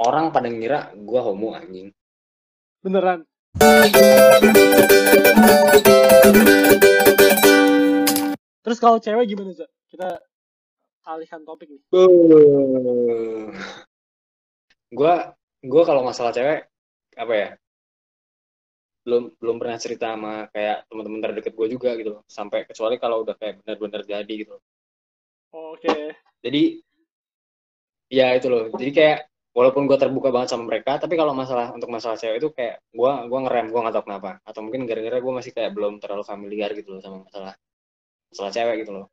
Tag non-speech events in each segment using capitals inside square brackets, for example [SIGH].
orang pada ngira gue homo anjing Beneran. Terus kalau cewek gimana, Zak? Kita alihkan topik nih. gue gue kalau masalah cewek apa ya belum belum pernah cerita sama kayak teman-teman terdekat gue juga gitu sampai kecuali kalau udah kayak benar-benar jadi gitu Oke. jadi ya itu loh jadi kayak walaupun gue terbuka banget sama mereka tapi kalau masalah untuk masalah cewek itu kayak gue gua ngerem gue nggak tahu kenapa atau mungkin gara-gara gue masih kayak belum terlalu familiar gitu loh sama masalah masalah cewek gitu loh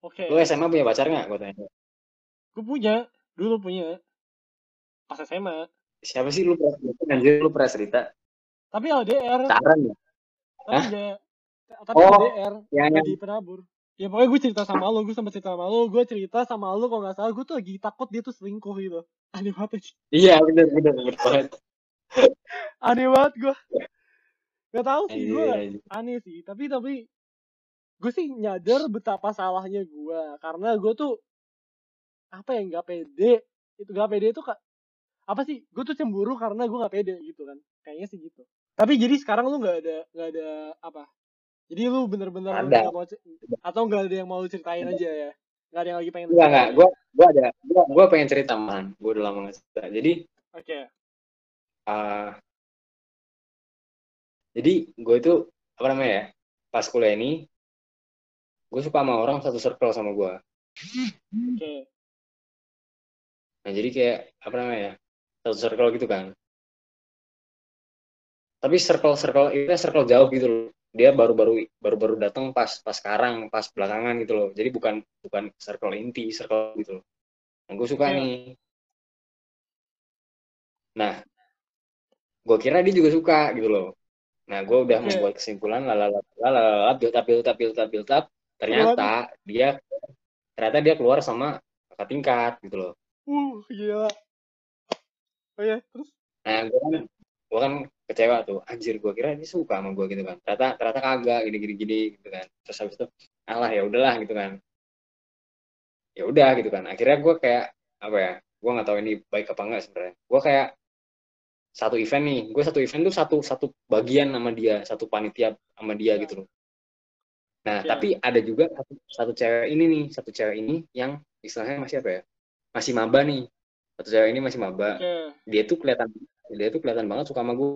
Oke. lu SMA punya pacar nggak gue tanya Gue punya, dulu punya. Pas SMA. siapa sih lu pernah anjir lu pernah cerita Tapi LDR. pacaran ya Tapi Hah? Tapi Oh, LDR. yang nggak di penabur. Ya pokoknya gue cerita sama lo, gue sempat cerita sama lo, gue cerita sama lo kalau nggak salah gue tuh lagi takut dia tuh selingkuh gitu. Aneh banget iya bener bener bener banget. Aneh banget gue. Gak tau sih, gue anjir. aneh sih. Tapi tapi gue sih nyadar betapa salahnya gue karena gue tuh apa ya nggak pede. Itu nggak pede itu kak apa sih gue tuh cemburu karena gue nggak pede gitu kan. Kayaknya sih gitu. Tapi jadi sekarang lu nggak ada nggak ada apa? Jadi lu bener-bener Ada. nggak mau atau nggak ada yang mau ceritain aja ya nggak ada yang lagi pengen lu Enggak, enggak. ceritain? Gue gua ada, gua pengen cerita, man. Gue udah lama nggak cerita. Jadi, oke eh jadi gue itu, apa namanya ya, pas kuliah ini, gue suka sama orang satu circle sama gue. oke Nah, jadi kayak, apa namanya ya, satu circle gitu kan. Tapi circle-circle, itu circle jauh gitu loh. Dia baru-baru baru-baru datang pas pas sekarang, pas belakangan gitu loh. Jadi bukan bukan circle inti, circle gitu loh. Nah, gue suka Iya. nih. Nah, gue kira dia juga suka gitu loh. Nah, gue udah Oke. membuat kesimpulan, lalala, lalala, build up, build up, build up, build up. Ternyata dia, ternyata dia keluar sama kakak tingkat gitu loh. uh gila oh ya terus Nah, gue kan, gue kan kecewa tuh. Anjir, gue kira dia suka sama gue gitu kan. Ternyata, ternyata kagak, gini, gini, gini, gitu kan. Terus habis itu, alah ya udahlah gitu kan. Ya udah gitu kan. Akhirnya gue kayak apa ya? Gue nggak tahu ini baik apa enggak sebenarnya. Gue kayak satu event nih, gue satu event tuh satu satu bagian sama dia, satu panitia sama dia Ya. gitu loh. Nah, Ya. tapi ada juga satu, satu cewek ini nih, satu cewek ini yang istilahnya masih apa ya? Masih maba nih. Satu cewek ini masih maba oke dia tuh kelihatan dia tuh kelihatan banget suka sama gue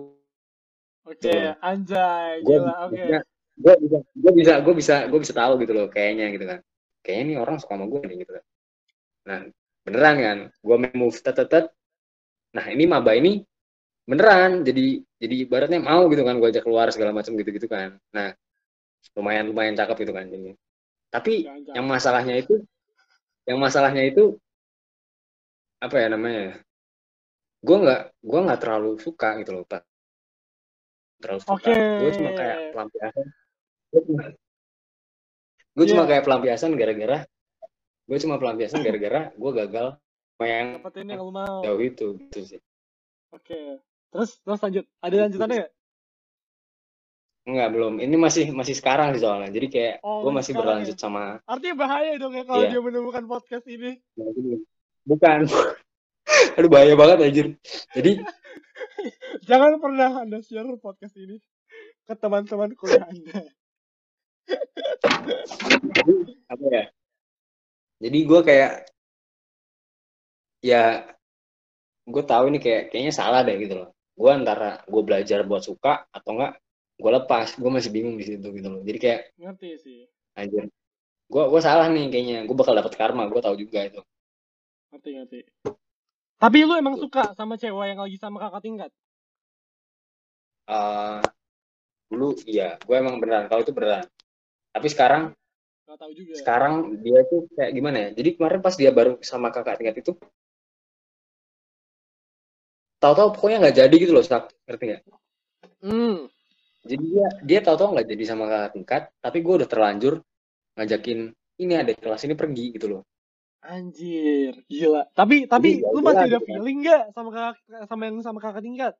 oke Tuh. anjay gue gila oke. gue bisa gue bisa gue bisa gue bisa tahu gitu loh kayaknya gitu kan. Kayaknya nih orang suka sama gue nih gitu kan. Nah beneran kan gue main move tet tet nah ini maba ini beneran jadi jadi ibaratnya mau gitu kan gue ajak keluar segala macam gitu gitu kan. Nah lumayan lumayan cakep gitu kan jadi tapi yang masalahnya itu yang masalahnya itu apa ya namanya gue nggak gue nggak terlalu suka gitu loh pak terlalu suka Oke. gue cuma kayak pelampiasan gue cuma, gue cuma kayak pelampiasan gara-gara gue cuma pelampiasan gara-gara gue gagal dapetin yang lu mau jauh itu gitu sih Oke. Terus terus lanjut. Ada lanjutannya nggak? Enggak belum ini masih masih sekarang sih soalnya jadi kayak Oh, gue masih berlanjut sama Artinya bahaya dong ya kalau Iya. dia menemukan podcast ini. bukan [LAUGHS] [LAUGHS] aduh bahaya banget anjir. Jadi [LAUGHS] Jangan pernah Anda share podcast ini ke teman-teman kuliah Anda. jadi [LAUGHS] apa ya? Jadi gue kayak ya gue tahu ini kayak kayaknya salah deh gitu loh. Gue antara gue belajar buat suka atau enggak gue lepas. Gue masih bingung di situ gitu loh. Jadi kayak Ngerti sih. anjir. Gue gue salah nih kayaknya. Gue bakal dapat karma. Gue tahu juga itu. Ngerti ngerti. Tapi lu emang suka sama cewek yang lagi sama kakak tingkat? Eh dulu iya gue emang beneran kalau itu beneran tapi sekarang Gak tahu juga. sekarang dia tuh kayak gimana ya jadi kemarin pas dia baru sama kakak tingkat itu tahu-tahu pokoknya nggak jadi gitu loh sak ngerti nggak Hmm. jadi dia dia tahu-tahu nggak jadi sama kakak tingkat tapi gue udah terlanjur ngajakin ini ada kelas ini pergi gitu loh Anjir, gila. Tapi tapi Iya, lu gila masih ada gitu kan. feeling gak sama kakak sama yang sama kakak tingkat?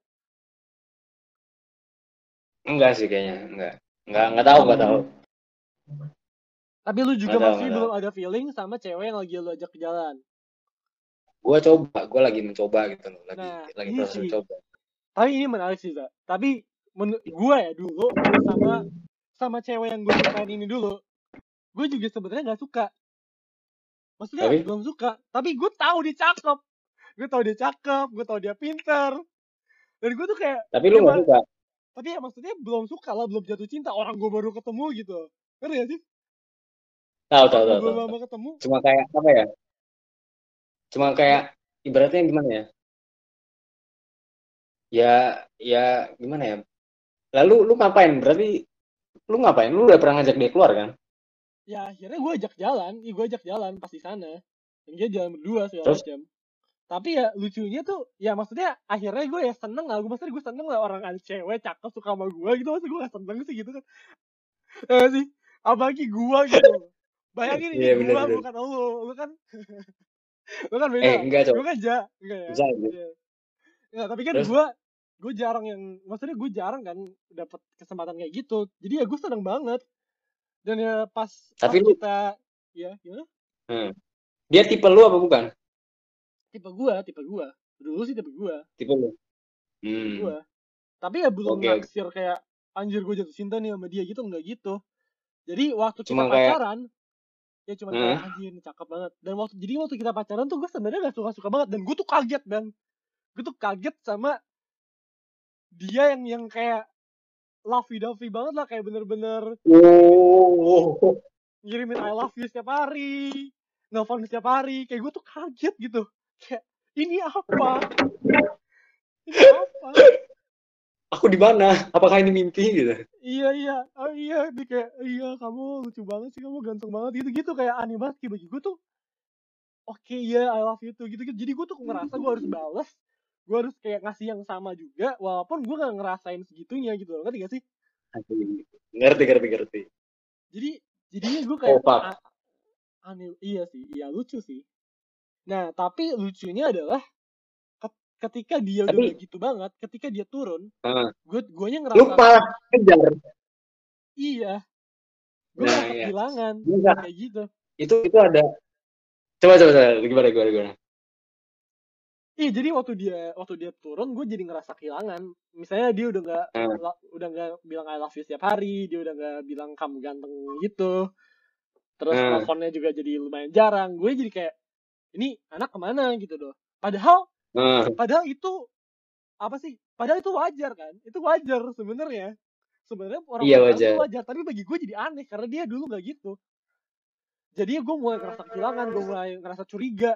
enggak sih kayaknya enggak enggak enggak tahu enggak tahu Tapi lu juga Nggak tahu, masih nggak belum ada feeling sama cewek yang lagi lu ajak ke jalan. gue coba gue lagi mencoba gitu loh lagi Nah, lagi iya proses mencoba Tapi ini menarik sih, Zak. Tapi menurut gue ya dulu sama sama cewek yang gue sukain ini dulu, gue juga sebenarnya nggak suka. Maksudnya Tapi? belum suka. Tapi gue tahu dia cakep. Gue tahu dia cakep, gue tahu dia pinter. Dan gue tuh kayak, tapi lu Cuma- suka tapi ya maksudnya belum suka lah, belum jatuh cinta. Orang gue baru ketemu gitu. Ngerti gak sih? tahu tahu tahu, Belum lama ketemu. cuma kayak apa ya cuma kayak ibaratnya gimana ya ya ya gimana ya lalu lu ngapain berarti lu ngapain lu udah pernah ngajak dia keluar kan Ya akhirnya gue ajak jalan. Ih, gue ajak jalan pas di sana. Dan dia jalan berdua segala Terus? macam. Tapi ya lucunya tuh, ya maksudnya akhirnya gue ya seneng lah. Gue maksudnya gue seneng lah orang ada cewek cakep suka sama gue gitu. Maksudnya gue gak seneng sih gitu kan. Ya nggak sih? Apalagi gue gitu. Bayangin ini Iya, gue bukan lu. Lu kan [LAUGHS] lu kan beda. eh enggak Gue kan ja. Enggak ya. bisa Iya. Ya, tapi kan gue gue jarang yang maksudnya gue jarang kan dapat kesempatan kayak gitu. Jadi ya gue seneng banget. Dan ya pas Tapi pas lu- kita ya gimana? Hmm. dia tipe lu apa bukan Tipe gue, tipe gue. Dulu sih tipe gue, tipe lu hmm. gue. Tapi ya belum oke. naksir kayak anjir gue jatuh cinta nih sama dia gitu enggak gitu. Jadi waktu kita Cuma kayak- pacaran ya cuma Hah? kayak anjir cakep banget. Dan waktu jadi waktu kita pacaran tuh gue sebenarnya gak suka-suka banget dan gue tuh kaget dan gue tuh kaget sama dia yang yang kayak lovey dovey banget lah kayak bener-bener oh ngirimin I love you setiap hari, nelfon setiap hari, kayak gue tuh kaget gitu. Kayak ini apa? Ini apa? aku di mana apakah ini mimpi gitu Iya iya, oh iya, dia kayak iya kamu lucu banget sih, kamu ganteng banget gitu gitu kayak aneh banget kayak bagi gue tuh. Oke iya, I love you tuh gitu gitu. Jadi gue tuh ngerasa gue harus balas, gue harus kayak ngasih yang sama juga, walaupun gue gak ngerasain segitunya gitu loh, ngerti gak sih? ngerti ngerti ngerti. Jadi jadinya gue kayak Oh, aneh iya sih iya lucu sih. Nah tapi lucunya adalah ket- ketika dia udah Tapi- begitu banget ketika dia turun Ah. gue guanya ngerasa lu malah kejar. Iya. Gue Nah, iya. kehilangan kayak gitu. Itu itu ada coba coba coba gimana gimana gimana iya jadi waktu dia waktu dia turun gue jadi ngerasa kehilangan. Misalnya dia udah nggak Hmm. udah nggak bilang I love you setiap hari dia udah nggak bilang kamu ganteng gitu. Terus Hmm. teleponnya juga jadi lumayan jarang. Gue jadi kayak ini anak ke mana? gitu loh. Padahal Ah, padahal itu apa sih padahal itu wajar kan? Itu wajar sebenarnya. Sebenarnya orang Iya, wajar. tuh wajar. tapi bagi gue jadi aneh karena dia dulu nggak gitu. Jadi gue mulai ngerasa kehilangan gue mulai ngerasa curiga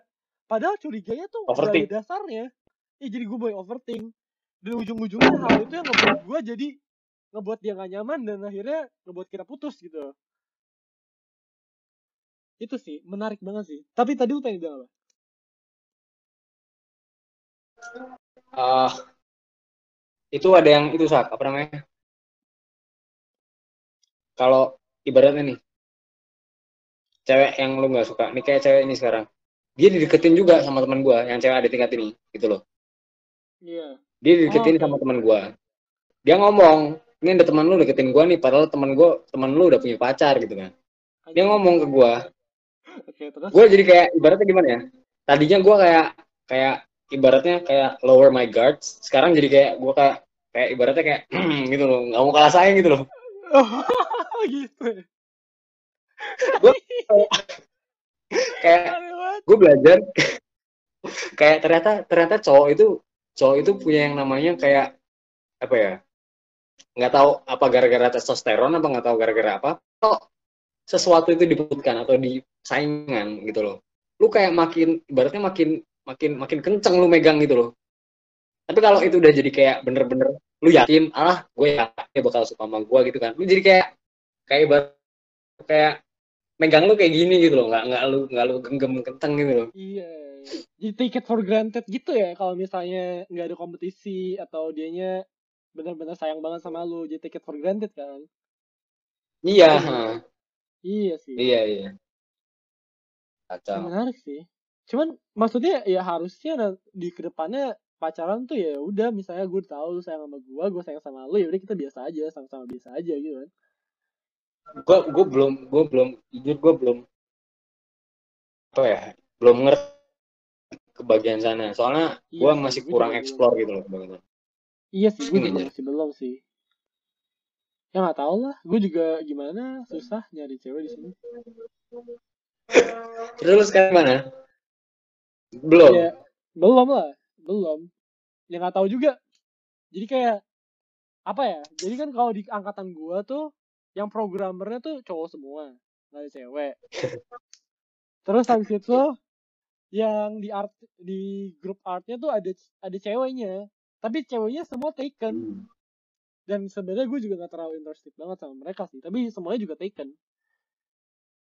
padahal curiganya tuh Overthink. dasarnya. Ya jadi gue mulai overthink. Dan ujung-ujungnya hal itu yang ngebuat gue jadi ngebuat dia gak nyaman dan akhirnya ngebuat kita putus gitu. Itu sih menarik banget sih. Tapi tadi lu pengen bilang apa? Ah, itu ada yang itu sak apa namanya? Kalau ibaratnya nih cewek yang lu nggak suka nih kayak cewek ini sekarang dia dideketin juga sama teman gua yang cewek ada tingkat ini gitu loh. Iya. Dia dideketin Oh, sama teman gua. Dia ngomong ini ada teman lu deketin gua nih padahal teman gua teman lu udah punya pacar gitu kan. Dia ngomong ke gua. Oke terus? Gue jadi kayak ibaratnya gimana ya? Tadinya gue kayak kayak ibaratnya kayak lower my guards. Sekarang jadi kayak gue kayak kayak ibaratnya kayak [CLEARS THROAT] gitu loh nggak mau kalah saing gitu loh. [LAUGHS] Gitu ya. kayak Aneh banget. Gue belajar. [LAUGHS] Kayak ternyata ternyata cowok itu cowok itu punya yang namanya kayak apa ya nggak tahu apa gara-gara testosteron apa nggak tahu gara-gara apa kok sesuatu itu dibutuhkan atau di saingan gitu loh. Lu kayak makin ibaratnya makin makin makin kenceng lu megang gitu loh. Tapi kalau itu udah jadi kayak bener-bener lu yakin ah gue yakin bakal suka sama gue gitu kan. Lu jadi kayak kayak kayak megang lu kayak gini gitu loh nggak nggak lu nggak lu genggam kenceng gitu loh Iya. Jadi take it for granted gitu ya kalau misalnya nggak ada kompetisi atau dianya benar-benar sayang banget sama lu, jadi take it for granted kan. iya Iya. ha. Iya sih. iya iya kacau Menarik sih. Cuman maksudnya ya harusnya di ke depannya pacaran tuh ya udah misalnya gue tahu lu sayang sama gue, gue sayang sama lu ya udah kita biasa aja, sama-sama biasa aja gitu kan. Gue gue belum gue belum jujur gue belum apa ya belum ngerti ke bagian sana. Soalnya Iya gue sih, masih kurang explore gitu loh ke bagian sana. Iya sih, gue juga masih belum sih. Ya nggak tahu lah, gue juga gimana susah nyari cewek di sini. [LAUGHS] Terus lu sekarang mana? Belum. Ya belum lah, belum. Ya nggak tahu juga. Jadi kayak apa ya? Jadi kan kalau di angkatan gue tuh yang programmernya tuh cowok semua, nggak ada cewek. [LAUGHS] Terus habis itu yang di art di grup artnya tuh ada ada ceweknya, tapi ceweknya semua taken. Hmm. dan sebenarnya gue juga gak terlalu interested banget sama mereka sih tapi semuanya juga taken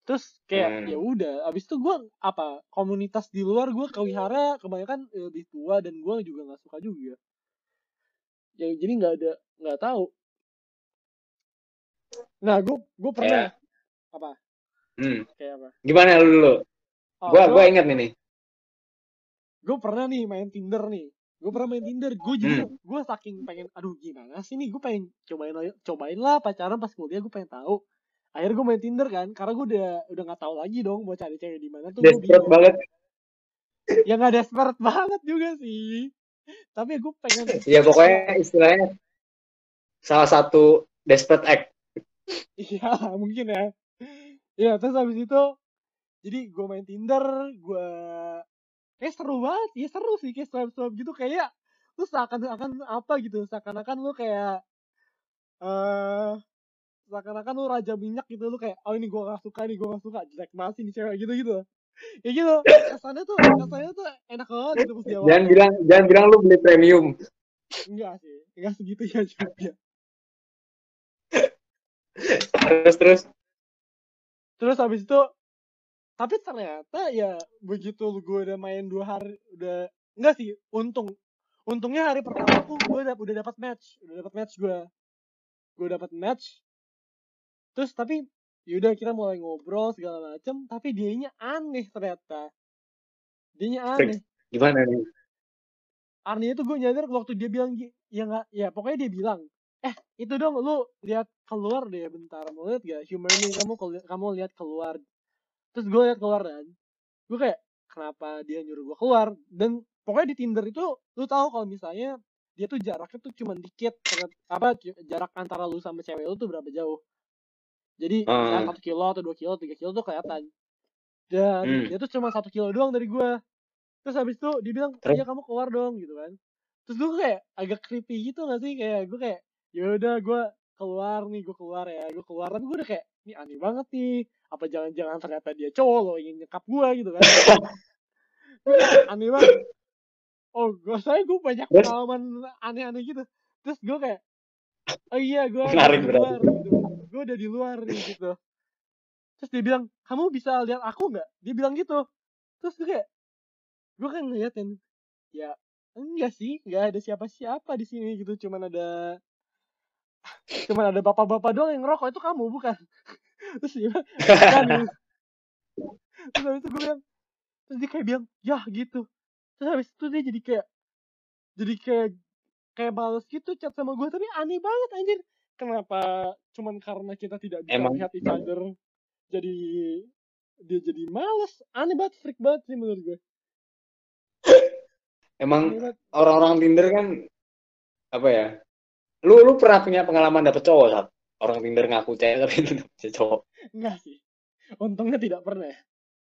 terus kayak Hmm. ya udah abis itu gue apa komunitas di luar gue kewihara kebanyakan eh, lebih tua dan gue juga nggak suka juga ya jadi nggak ada nggak tahu nah gue gue pernah Kayak- apa Hmm. kayak apa Gimana lu dulu? oh, Gua ingat nih nih. gue pernah nih main tinder nih gue pernah main tinder gue jadi Hmm. gue saking pengen aduh gimana sih nih gue pengen cobain cobain lah pacaran pas kuliah gue pengen tahu akhirnya gue main tinder kan karena gue udah udah nggak tahu lagi dong mau cari cewek di mana tuh Desperate banget. ya nggak desperate banget juga sih tapi gue pengen Ya pokoknya istilahnya salah satu desperate act. Iya [LAUGHS] mungkin ya. Ya terus habis itu jadi gue main tinder gue kayak seru banget ya seru sih kayak swipe swipe gitu kayak lu seakan-akan apa gitu seakan-akan lu kayak eh seakan-akan lu raja minyak gitu lu kayak oh ini gue gak suka nih gue gak suka jelek banget sih nih cewek gitu gitu ya gitu kesannya tuh kesannya tuh enak banget gitu pas Jangan bilang jangan bilang lu beli premium. enggak sih enggak segitunya juga Terus terus. terus habis itu tapi ternyata ya begitu gue udah main dua hari udah enggak sih untung. Untungnya hari pertama tuh gue udah udah dapat match udah dapat match gue gue dapat match. Terus tapi yaudah kita mulai ngobrol segala macem tapi dianya aneh ternyata. Dianya aneh. Gimana nih? anehnya tuh gue nyadar waktu dia bilang ya nggak ya pokoknya dia bilang eh itu dong lu lihat keluar deh bentar. Mau lihat gak humor nih kamu kamu lihat keluar. Terus gue lihat keluar dan gue kayak kenapa dia nyuruh gue keluar? Dan pokoknya di Tinder itu lu tahu kalau misalnya dia tuh jaraknya tuh cuma dikit apa jarak antara lu sama cewek lu tuh berapa jauh. Jadi Hmm. satu kilo atau dua kilo tiga kilo tuh kelihatan. Dan Hmm. dia tuh cuma satu kilo doang dari gue terus habis itu dia bilang iya kamu keluar dong gitu kan. Terus gue kayak agak creepy gitu gak sih? Kayak gue kayak ya udah gue keluar nih gue keluar ya gue keluar. Tapi gue udah kayak ini aneh banget nih apa jangan-jangan ternyata dia cowok lo ingin nyekap gue gitu kan. Aneh banget. Oh gue saya gue banyak pengalaman aneh-aneh gitu. Terus gue kayak oh iya gue udah di luar gitu. Gue udah di luar nih gitu. Terus dia bilang kamu bisa lihat aku nggak? Dia bilang gitu. Terus gue kayak gue kan ngeliatin ya enggak sih nggak ada siapa-siapa di sini gitu. Cuman ada cuman ada bapak-bapak doang yang ngerokok itu kamu bukan? [LAUGHS] Terus dia bilang, gitu. terus habis itu gue bilang terus dia kayak bilang ya gitu. Terus habis itu dia jadi kayak jadi kayak kayak males gitu chat sama gue tapi aneh banget anjir. Kenapa cuman karena kita tidak bisa Emang- lihat each other jadi dia jadi males? Aneh banget freak banget sih menurut gue Emang orang-orang Tinder kan apa ya? Lu lu pernah punya pengalaman dapet cowok saat orang Tinder ngaku cewek tapi itu dapet cowok. enggak sih untungnya tidak pernah ya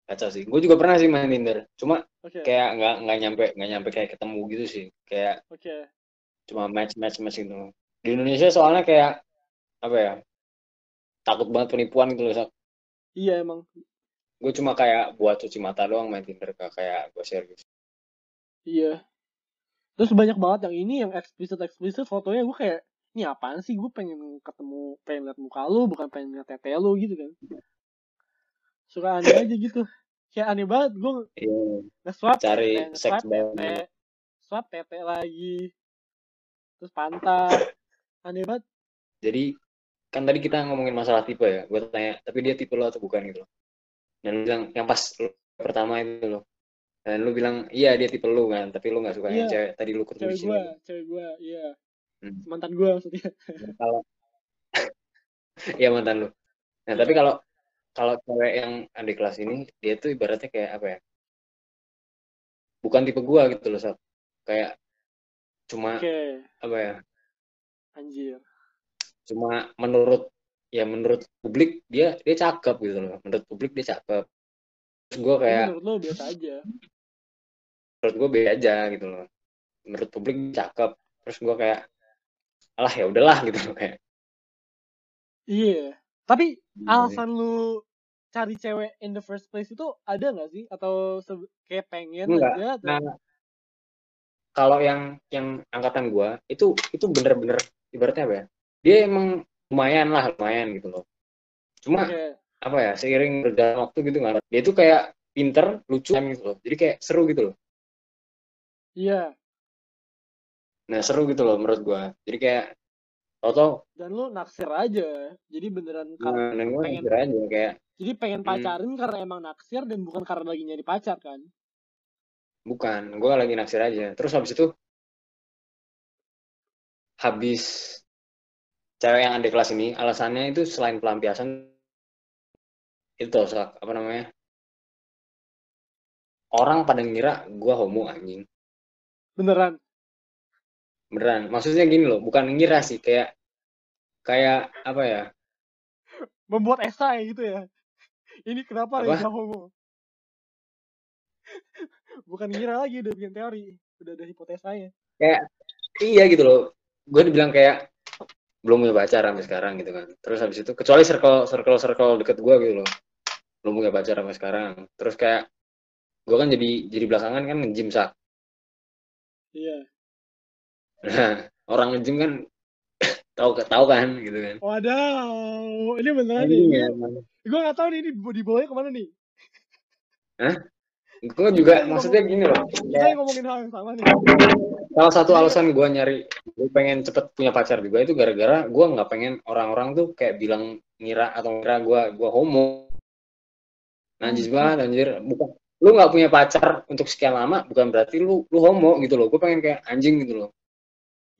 Kacau sih. Gue juga pernah sih main Tinder. Cuma oke kayak nggak nggak nyampe nggak nyampe kayak ketemu gitu sih. Kayak oke cuma match match match gitu. Di Indonesia soalnya kayak apa ya? Takut banget penipuan gitu loh. Iya emang Gue cuma kayak buat cuci mata doang main Tinder kayak gue share gitu. Iya. Terus banyak banget yang ini yang eksplisit eksplisit fotonya gue kayak ini apaan sih gue pengen ketemu pengen lihat muka lu bukan pengen lihat tete lu gitu kan suka aneh [LAUGHS] aja gitu kayak aneh banget gue Iya. Cari tete, seks nge-swap band. tete swap tete lagi terus pantat aneh banget Jadi kan tadi kita ngomongin masalah tipe ya. Gue tanya, tapi dia tipe lo atau bukan gitu loh. Dan bilang yang pas pertama itu loh. Dan lu bilang iya dia tipe lu kan, tapi lu nggak suka yang Iya. cewek tadi lu ketemu cewek di sini. gue cewek gue iya Hmm. mantan gue maksudnya Kalau [LAUGHS] iya mantan lu. Nah tapi kalau kalau cewek yang adik kelas ini dia tuh ibaratnya kayak apa ya? bukan tipe gue gitu loh Sat. kayak cuma Oke, apa ya anjir. cuma menurut ya menurut publik dia dia cakep gitu loh menurut publik dia cakep gue Tapi kayak menurut lo biasa aja. Menurut gue beda aja gitu loh menurut publik cakep terus gue kayak alah ya udahlah gitu loh kayak Iya. Tapi Iya. alasan lu cari cewek in the first place itu ada nggak sih? Atau kayak pengen Enggak. aja? Atau... nah kalau yang yang angkatan gue itu itu bener-bener ibaratnya apa ya dia emang lumayan lah lumayan gitu loh cuma Oke. apa ya seiring berjalan waktu gitu nggak dia itu kayak pinter lucu gitu loh jadi kayak seru gitu loh Iya. nah seru gitu loh menurut gua jadi kayak tau Dan lu naksir aja. Jadi beneran kar- nah, gue pengen- naksir aja kayak jadi pengen Hmm. pacarin karena emang naksir dan bukan karena lagi nyari pacar kan? bukan gua lagi naksir aja terus habis itu habis cewek yang ada di kelas ini alasannya itu selain pelampiasan itu apa namanya orang pada ngira gua homo anjing Beneran. beneran maksudnya gini loh bukan ngira sih kayak kayak apa ya Membuat esai gitu ya. Ini kenapa Apa? Reza homo? bukan ngira lagi udah bikin teori. Udah ada hipotesanya. iya gitu loh gue dibilang kayak belum punya pacar sampai sekarang gitu kan terus habis itu kecuali circle circle circle deket gue gitu loh belum punya pacar sampai sekarang terus kayak gue kan jadi jadi belakangan kan nge-gym sak Iya. nah [LAUGHS] orang nge-gym kan [COUGHS] tahu tahu kan gitu kan Wadaw. Ini beneran nih. Iya, Gue gak tahu nih ini di bawahnya ke mana nih. gue juga maksudnya gini loh Kita yang ngomongin hal yang sama nih. salah satu alasan gue nyari gue pengen cepet punya pacar juga itu gara-gara gue nggak pengen orang-orang tuh kayak bilang ngira atau ngira gue gue homo najis banget anjir bukan lu nggak punya pacar untuk sekian lama bukan berarti lu lu homo gitu loh gue pengen kayak anjing gitu loh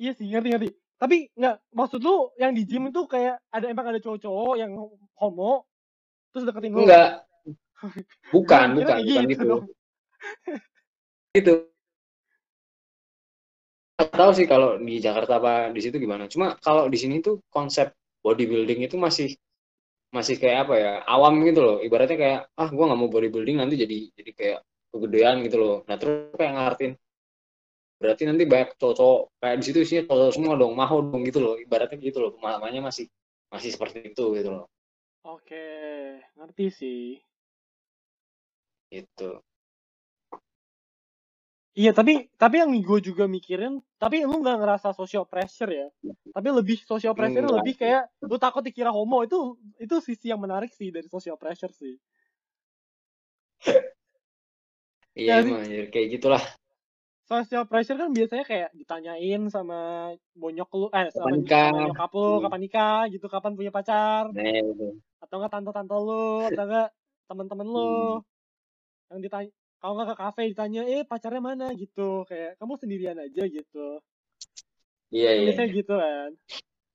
Iya sih, ngerti ngerti. Tapi nggak maksud lu yang di gym itu kayak ada emang ada cowok-cowok yang homo terus deketin lu. enggak [LAUGHS] bukan bukan bukan gitu gitu dong. [LAUGHS] gitu Nggak tahu sih kalau di Jakarta apa di situ gimana cuma kalau di sini tuh konsep bodybuilding itu masih masih kayak apa ya awam gitu loh. Ibaratnya kayak ah gua nggak mau bodybuilding nanti jadi jadi kayak kegedean gitu loh. Nah terus kayak ngartin? Berarti nanti banyak cowok kayak di situ sih cowok semua dong mau dong gitu loh. Ibaratnya gitu loh pemahamannya masih masih seperti itu gitu loh. Oke, ngerti sih. gitu. Iya, tapi tapi yang gue juga mikirin, tapi lu nggak ngerasa social pressure ya? Tapi lebih social pressure Enggak. lebih kayak lu takut dikira homo itu itu sisi yang menarik sih dari social pressure sih. [LAUGHS] iya Ya, emang kayak gitulah Social pressure kan biasanya kayak ditanyain sama bonyok lu, eh sama, nikah? sama nyokap lu, Hmm. kapan nikah gitu, kapan punya pacar, nah itu atau enggak tante-tante lu, atau enggak [LAUGHS] temen-temen lu Hmm. yang ditanya, kalau nggak ke kafe ditanya, eh pacarnya mana? Gitu, kayak kamu sendirian aja gitu. iya iya Biasanya gitu kan.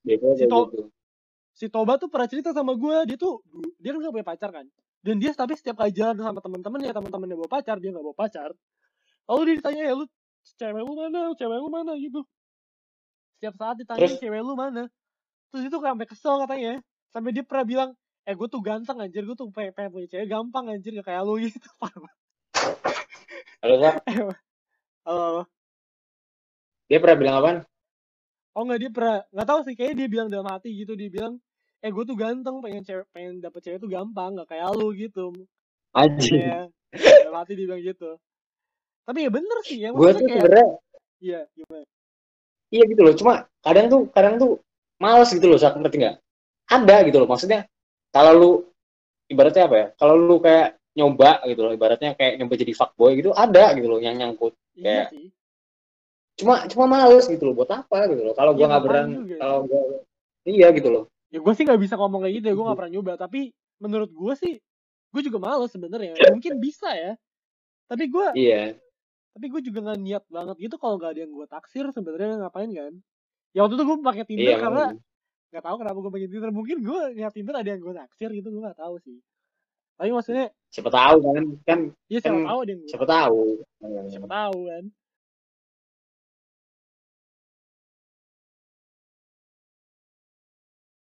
biasanya Si To- gitu. si Toba tuh pernah cerita sama gue dia tuh dia kan gak punya pacar kan. Dan dia tapi setiap kali jalan sama teman-teman ya teman-temannya bawa pacar dia nggak bawa pacar. Lalu dia ditanya ya lu cewek lu mana? Cewek lu mana? Gitu. Setiap saat ditanya Terus? cewek lu mana? Terus itu sampai kesel katanya. Sampai dia pernah bilang eh gue tuh ganteng anjir. Gue tuh pengen, pengen punya cewek gampang anjir. Gak kayak lu [LAUGHS] gitu. Parah. Halo Sak? halo halo. dia pernah bilang apaan oh nggak dia pernah nggak tahu sih kayaknya dia bilang dalam hati gitu dia bilang eh gue tuh ganteng pengen cewek pengen dapet cewek tuh gampang gak kayak lu gitu anjing Iya, dalam hati dia bilang gitu. Tapi ya bener sih ya, gue tuh kayak, sebenarnya iya gimana? iya gitu loh cuma kadang tuh kadang tuh males gitu loh Sak, ngerti nggak ada gitu loh maksudnya kalau lu ibaratnya apa ya kalau lu kayak nyoba gitu loh ibaratnya kayak nyoba jadi fuckboy gitu ada gitu loh yang nyangkut Iya Kayak- sih. cuma cuma males gitu loh buat apa gitu loh kalau Iya, gua nggak berani ya. kalau gua iya gitu loh Ya gue sih nggak bisa ngomong kayak gitu ya, gue nggak pernah nyoba. Tapi menurut gue sih, gue juga males sebenarnya. Mungkin bisa ya. Tapi gue, iya tapi gue juga nggak niat banget gitu kalau gak ada yang gue taksir sebenarnya ngapain kan? Ya waktu itu gue pakai Tinder iya karena nggak tahu kenapa gue pakai Tinder. Mungkin gue niat Tinder ada yang gue taksir gitu, gue nggak tahu sih. Tapi maksudnya siapa tahu kan kan ya siapa Kan- tahu deh siapa tahu. Siapa tahu kan